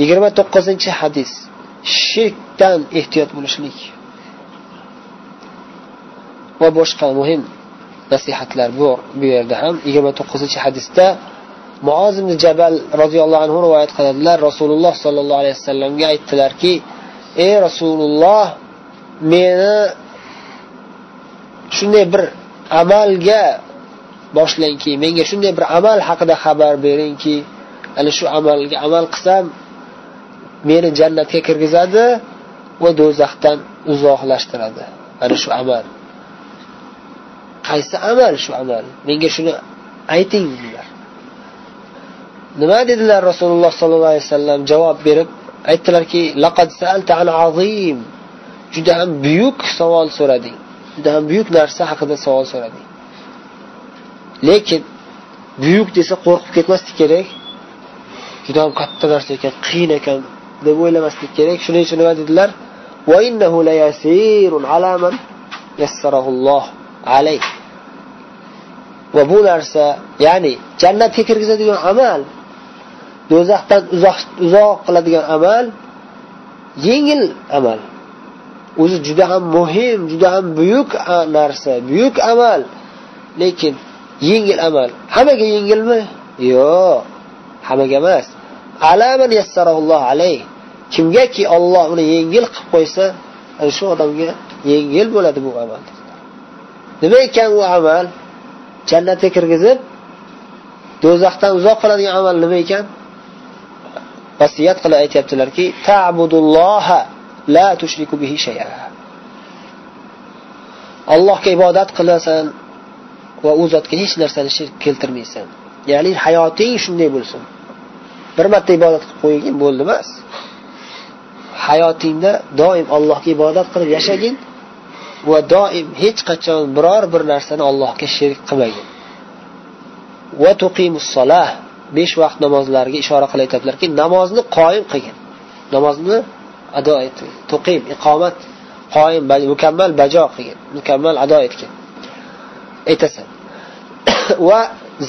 yigirma to'qqizinchi hadis. Shirkdan ehtiyot bo'lishlik. Va boshqa muhim nasihatlar bu bu yerda ham. Yigirma to'qqizinchi hadisda muoz ibn jabal roziyallohu anhu rivoyat qiladilar. Rasululloh sollallohu alayhi vasallamga aytdilarki ey rasululloh meni shunday bir amalga boshlangki menga shunday bir amal haqida xabar beringki. Ana shu amalga amal qilsam meni jannatga kirgizadi va do'zaxdan uzoqlashtiradi. Ana shu amal. Qaysi amal shu amal? Menga shuni ayting dedilar. Nima dedilar rasululloh sollallohu alayhi vasallam? Javob berib aytdilarki laqad sa'alta an azim. Juda ham buyuk savol so'rading. Juda ham buyuk narsa haqida savol so'rading. Lekin buyuk desa qo'rqib ketmaslik kerak. Juda ham katta narsa ekan qiyin ekan. Deb o'ylamaslik kerak. Shuning uchun nima dedilar? Va bu narsa ya'ni jannatga kirgizadigan amal do'zaxdan uzoq uzoq qiladigan amal yengil amal. O'zi juda ham muhim juda ham buyuk narsa buyuk amal. Lekin yengil amal. Hammaga yengilmi? Yo'q. Hammaga emas. Alaman alayh kimgaki olloh uni yengil qilib qo'ysa shu odamga yengil bo'ladi bu amal. Nima ekan u amal? Jannatga kirgizib do'zaxdan uzoq qiladigan amal nima ekan? Vasiyat qilib aytyaptilarki ta'budulloha la tushriku bihi shay'a. Allohga ibodat qilasan va u zotga hech narsani shirk keltirmaysan. Ya'ni hayoting shunday bo'lsin. Bir marta ibodat qilib qo'ygin bo'ldi emas. Hayotingda doim allohga ibodat qilib yashagin va doim hech qachon biror bir narsani allohga sherik qilmagin. Va tuqimus solah besh vaqt namozlariga ishora qilib aytadilarki namozni qoyim qilgin. Namozni ado etgin. Tuqim iqomat qoyim mukammal bajo qilgin. Mukammal ado etgin. Aytasan. Va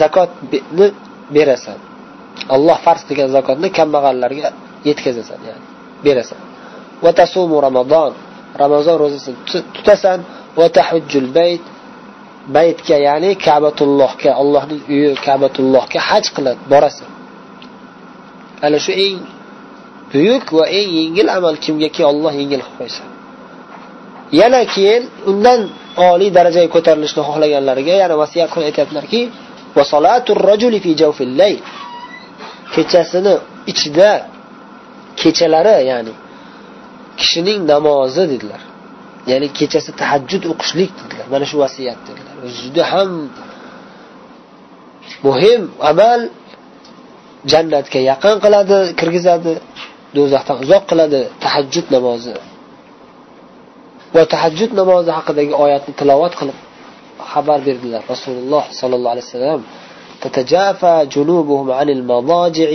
zakotni berasan. Alloh farz qilgan zakotni kambag'allarga yetkazasan ya'ni. Berasan. Va tasumu ramazon ramazon ro'zasini tutasan. Va tahujjul bayt. Baytga ya'ni kabatullohga allohning uyi kabatullohga haj qilib borasan. Ana shu eng buyuk va eng yengil amal kimgaki olloh yengil qilib qo'ysa. Yana keyin undan oliy darajaga ko'tarilishni xohlaganlariga yana vasiyat qilib aytyaptilarki kechasini ichida kechalari ya'ni kishining namozi dedilar ya'ni kechasi tahajjud o'qishlik dedilar mana shu vasiyat dedilar juda ham muhim amal jannatga yaqin qiladi kirgizadi do'zaxdan uzoq qiladi tahajjud namozi va tahajjud namozi haqidagi oyatni tilovat qilib xabar berdilar rasululloh sollallohu alayhi vasallam تتجافى جنوبهم عن المضاجع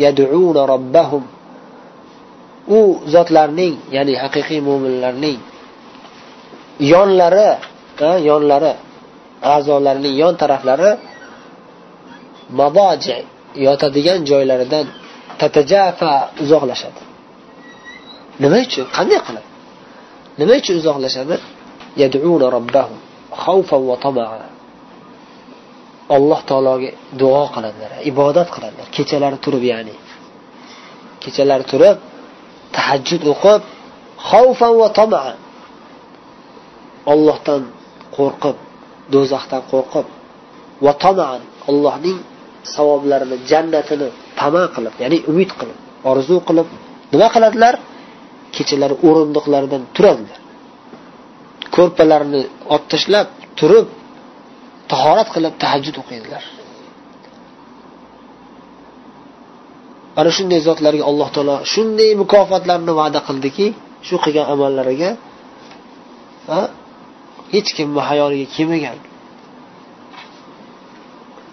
يدعون ربهم u zotlarning ya'ni haqiqiy mo'minlarning yonlari yonlari a'zolarining yon taraflari maboji yotadigan joylaridan tatajafa uzoqlashadi. Nima uchun? Qanday qilib nima uchun uzoqlashadi? Yaduna va alloh taologa duo qiladilar ibodat qiladilar. Kechalari turib ya'ni kechalari turib tahajjud o'qib xavfan va tamaa ollohdan qo'rqib do'zaxdan qo'rqib va tamaan allohning savoblarini jannatini tama qilib ya'ni umid qilib orzu qilib nima qiladilar? Kechalari o'rindiqlaridan turadilar. Ko'rpalarini olib tashlab turib tahorat qilib tahajjud o'qiydilar. Ana shunday zotlarga alloh taolo shunday mukofotlarni va'da qildiki shu qilgan amallariga hech kimni hayoliga kelmagan.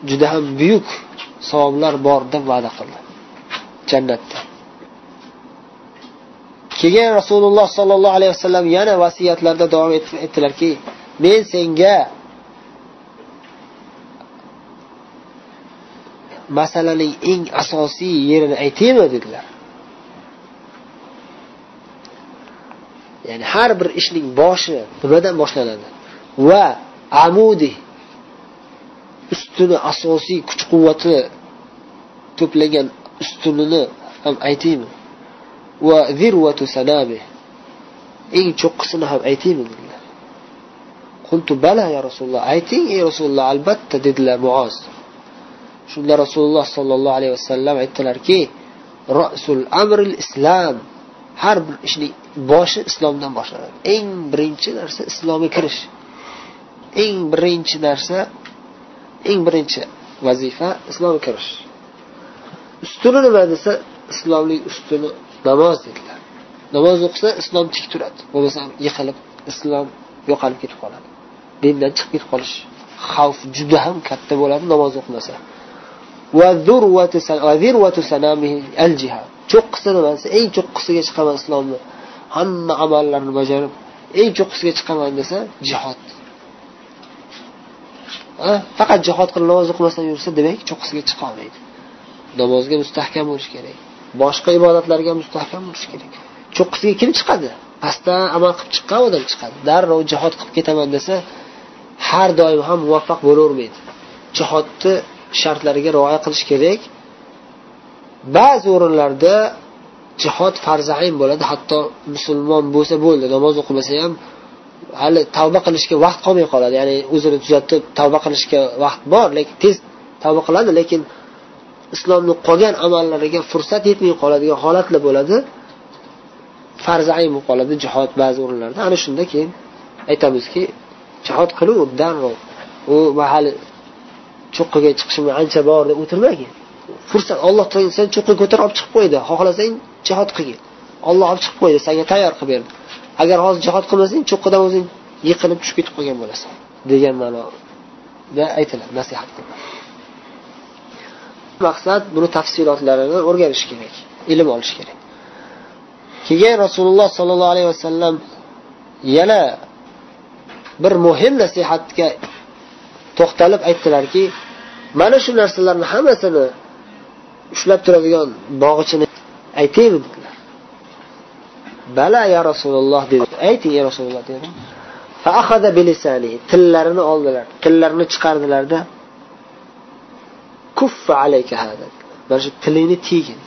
Juda ham buyuk savoblar bor deb va'da qildi jannatda. Keyin rasululloh sollallohu alayhi vasallam yana vasiyatlarda davom etdilarki men senga masalaning eng asosiy yerini aytaymi dedilar. Ya'ni har bir ishning boshi nimadan boshlanadi? Va amudi ustuni asosiy kuch quvvati to'plagan ustunini ham aytaymi? Va zirvatu sanabi eng cho'qqisini ham aytaymi dedilar. Qultu bala ya rasululloh ayting ey rasululloh albatta dedilar muoz shunda rasululloh sollallohu alayhi vasallam aytdilarki rasul amril islom har bir ishning boshi islomdan boshlanadi. Eng birinchi narsa islomga kirish. Eng birinchi narsa eng birinchi vazifa islomga kirish. Ustuni nima desa islomning ustuni namoz dedilar. Namoz o'qisa islom tik turadi. Bo'lmasa yiqilib islom yo'qolib ketib qoladi. Dindan chiqib ketib qolish xavf juda ham katta bo'ladi namoz o'qimasa. Cho'qqisi nimasi eng cho'qqisiga chiqaman islomni. Hamma amallarni bajarib eng cho'qqisiga chiqaman desa jihod faqat jihod qilib namoz o'qimasdan yursa demak cho'qqisiga chiqa olmaydi. Namozga mustahkam bo'lish kerak. Boshqa ibodatlarga mustahkam bo'lish kerak. Cho'qqisiga kim chiqadi? Pastdan amal qilib chiqqan odam chiqadi. Darrov jihod qilib ketaman desa har doim ham muvaffaq bo'lavermaydi. Jihodni shartlariga rioya qilish kerak. Ba'zi o'rinlarda jihod farzain bo'ladi hatto musulmon bo'lsa bo'ldi namoz o'qimasa ham hali tavba qilishga vaqt qolmay qoladi. Ya'ni o'zini tuzatib tavba qilishga vaqt bor lekin tez tavba qiladi lekin islomni qolgan amallariga fursat yetmay qoladigan holatlar bo'ladi. Farzain bo'lib qoladi jihod ba'zi o'rinlarda. Ana shunda keyin aytamizki jihod qiluv darrov u hali cho'qqiga chiqishim ancha bor deb o'tirmagin fursat olloh sen cho'qqiga ko'tarib olib chiqib qo'ydi. Xohlasang jihod qilgin. Olloh olib chiqib qo'ydi senga tayyor qilib berdi. Agar hozir jihod qilmasang cho'qqidan o'zing yiqilib tushib ketib qolgan bo'lasan degan ma'noda aytiladi nasihat maqsad buni tafsilotlarini o'rganish kerak ilm olish kerak. Keyin rasululloh sollallohu alayhi vasallam yana bir muhim nasihatga to'xtalib aytdilarki mana shu narsalarni hammasini ushlab turadigan bog'ichini aytaymi dedilar. Bala ya rasululloh dedi. Ayting ya rasululloh dedi. Tillarini oldilar. Tillarini chiqardilarda kuffa alayka hada mana shu tilingni tiygin.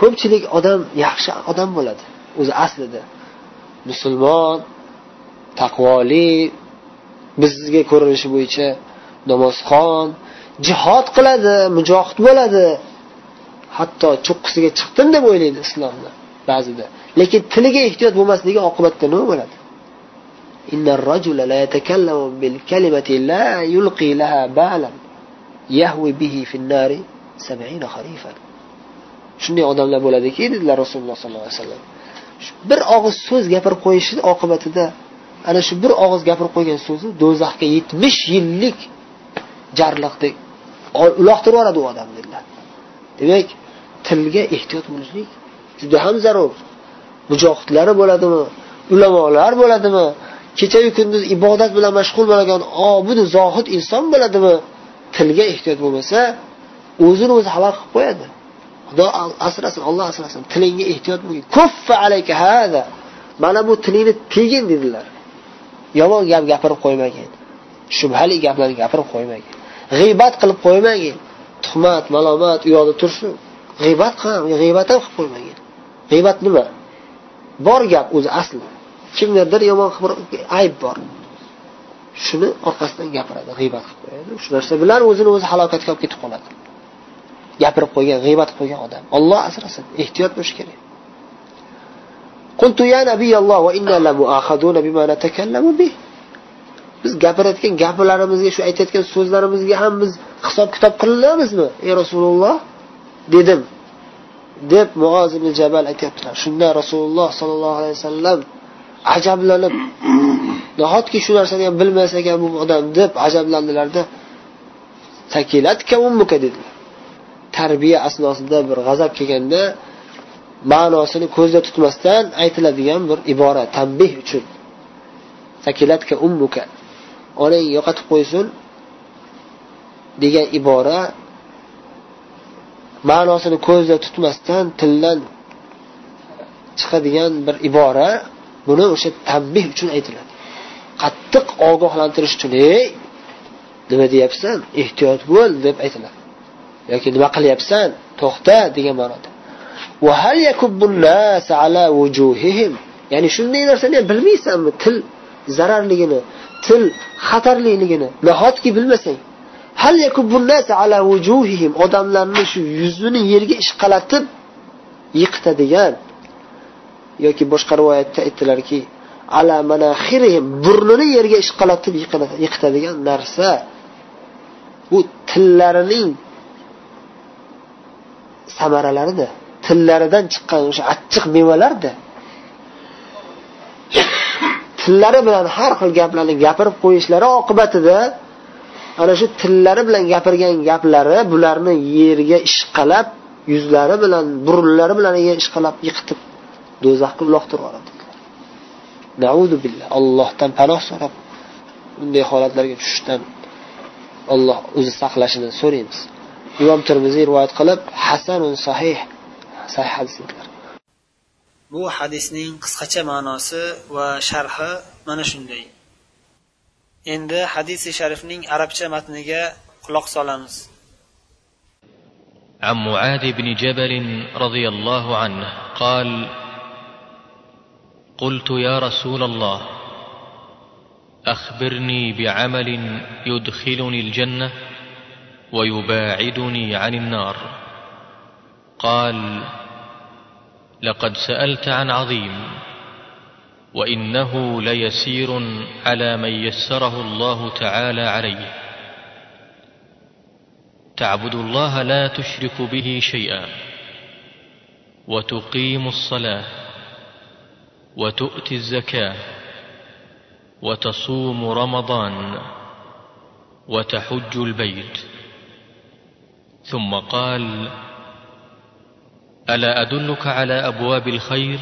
Ko'pchilik odam yaxshi odam bo'ladi. O'zi aslida musulmon taqvoli bizga ko'rinishi bo'yicha namozxon jihod qiladi mujohid bo'ladi hatto cho'qqisiga chiqdim deb o'ylaydi islomni ba'zida lekin tiliga ehtiyot bo'lmasligi oqibatda nima bo'ladi إن الرجل لا يتكلم بالكلمة لا يلقي لها بالا يهوي به في النار سبعين خريفا shunday odamlar bo'ladiki dedilar rasululloh sollallohu alayhi vasallam bir og'iz so'z gapirib qo'yishi oqibatida ana shu bir og'iz gapirib qo'ygan so'zi do'zaxga yetmish yillik jarliqdek. Uloqtirib yuboradi u odam dedilar. Demak tilga ehtiyot bo'lishlik juda ham zarur. Mujohidlari bo'ladimi? Ulamolar bo'ladimi? Kechayu kunduz ibodat bilan mashg'ul bo'lgan obid zohid inson bo'ladimi? Tilga ehtiyot bo'lmasa o'zini o'zi halol qilib qo'yadi. Xudo asrasin olloh asrasin tilingga ehtiyot bo'lgin kuffa alayka hada. Mana bu tilingni tegin dedilar. Yomon gap gapirib qo'ymagin. Shubhali gaplarni gapirib qo'ymagin. g'iybat qilib qo'ymagin tuhmat malomat u yoqda tursin g'iybat qilib g'iybat ham qilib qo'ymagin g'iybat nima bor gap o'zi asli kimnidir yomon ayb bor shuni orqasidan gapiradi g'iybat qilib qo'yadi shu narsa bilan o'zini o'zi halokatga olib ketib qoladi gapirib qo'ygan g'iybat qilib qo'ygan odam olloh asrasin ehtiyot bo'lish kerak قلت يا نبي الله وإنا لمؤاخذون بما نتكلم به biz gapirayotgan gaplarimizga shu aytayotgan so'zlarimizga ham biz hisob kitob qilinamizmi ey rasululloh dedim. Deb muoz ibn jabal aytyaptilar. Shunda rasululloh sollallohu alayhi vasallam ajablanib nahotki shu narsani ham bilmas ekan bu odam deb ajablandilarda ummuka dedilar. Tarbiya asnosida bir g'azab kelganda ma'nosini ko'zda tutmasdan aytiladigan bir ibora tanbeh uchun. Takilatka ummuka onang yo'qotib qo'ysin degan ibora ma'nosini ko'zda tutmasdan tildan chiqadigan bir ibora buni o'sha tanbeh uchun aytiladi. Qattiq ogohlantirish uchun ey nima deyapsan? Ehtiyot bo'l deb aytiladi. Yoki nima qilyapsan? To'xta degan ma'noda. Ya'ni shunday narsani ham bilmaysanmi? Til zararligini til xatarliligini nahotki bilmasang. Hal ala wujuhihim odamlarni shu yuzini yerga ishqalatib yiqitadigan yoki boshqa rivoyatda aytdilarki ala manaxirihim burnini yerga ishqalatib yiqitadigan narsa. Bu tillarining samaralarida tillaridan chiqqan o'sha achchiq mevalarda tillari bilan har xil gaplarni gapirib qo'yishlari oqibatida ana shu tillari bilan gapirgan gaplari bularni yerga ishqalab yuzlari bilan burunlari bilan yerga ishqalab yiqitib do'zaxga uloqtirib yuboradi. Billah. Allohdan panoh so'rab bunday holatlarga tushishdan alloh o'zi saqlashini so'raymiz. Imom termiziy rivoyat qilib hasanun sahih sahih hadis bu hadisning qisqacha ma'nosi va sharhi mana shunday endi hadisi sharifning arabcha matniga quloq solamiz عن معاذ بن جبل رضي الله عنه قال قلت يا رسول الله اخبرني بعمل يدخلني الجنه ويباعدني عن النار قال لقد سألت عن عظيم وإنه ليسير على من يسره الله تعالى عليه. تعبد الله لا تشرك به شيئا وتقيم الصلاة وتؤتي الزكاة وتصوم رمضان وتحج البيت. ثم قال ألا أدلك على أبواب الخير؟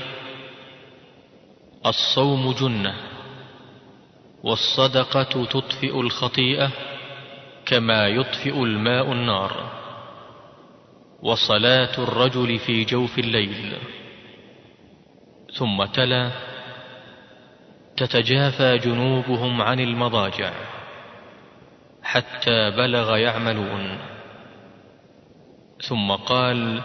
الصوم جنة والصدقة تطفئ الخطيئة كما يطفئ الماء النار وصلاة الرجل في جوف الليل. ثم تلا تتجافى جنوبهم عن المضاجع حتى بلغ يعملون. ثم قال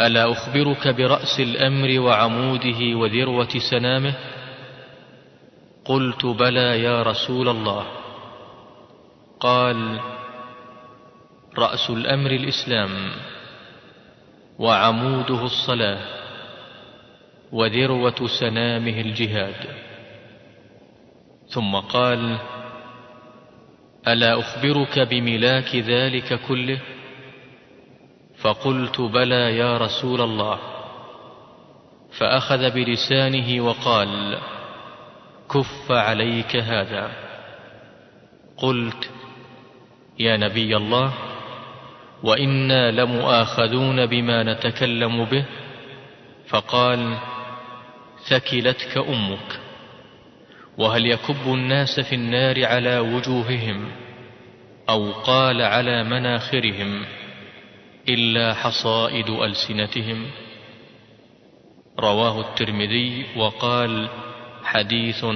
ألا أخبرك برأس الأمر وعموده وذروة سنامه؟ قلت بلى يا رسول الله. قال رأس الأمر الإسلام وعموده الصلاة وذروة سنامه الجهاد. ثم قال ألا أخبرك بملاك ذلك كله؟ فقلت بلى يا رسول الله. فأخذ بلسانه وقال كف عليك هذا. قلت يا نبي الله وإنا لمؤاخذون بما نتكلم به. فقال ثكلتك أمك وهل يكب الناس في النار على وجوههم أو قال على مناخرهم؟ إلا حصائد ألسنتهم. رواه الترمذي وقال حديث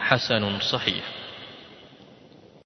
حسن صحيح.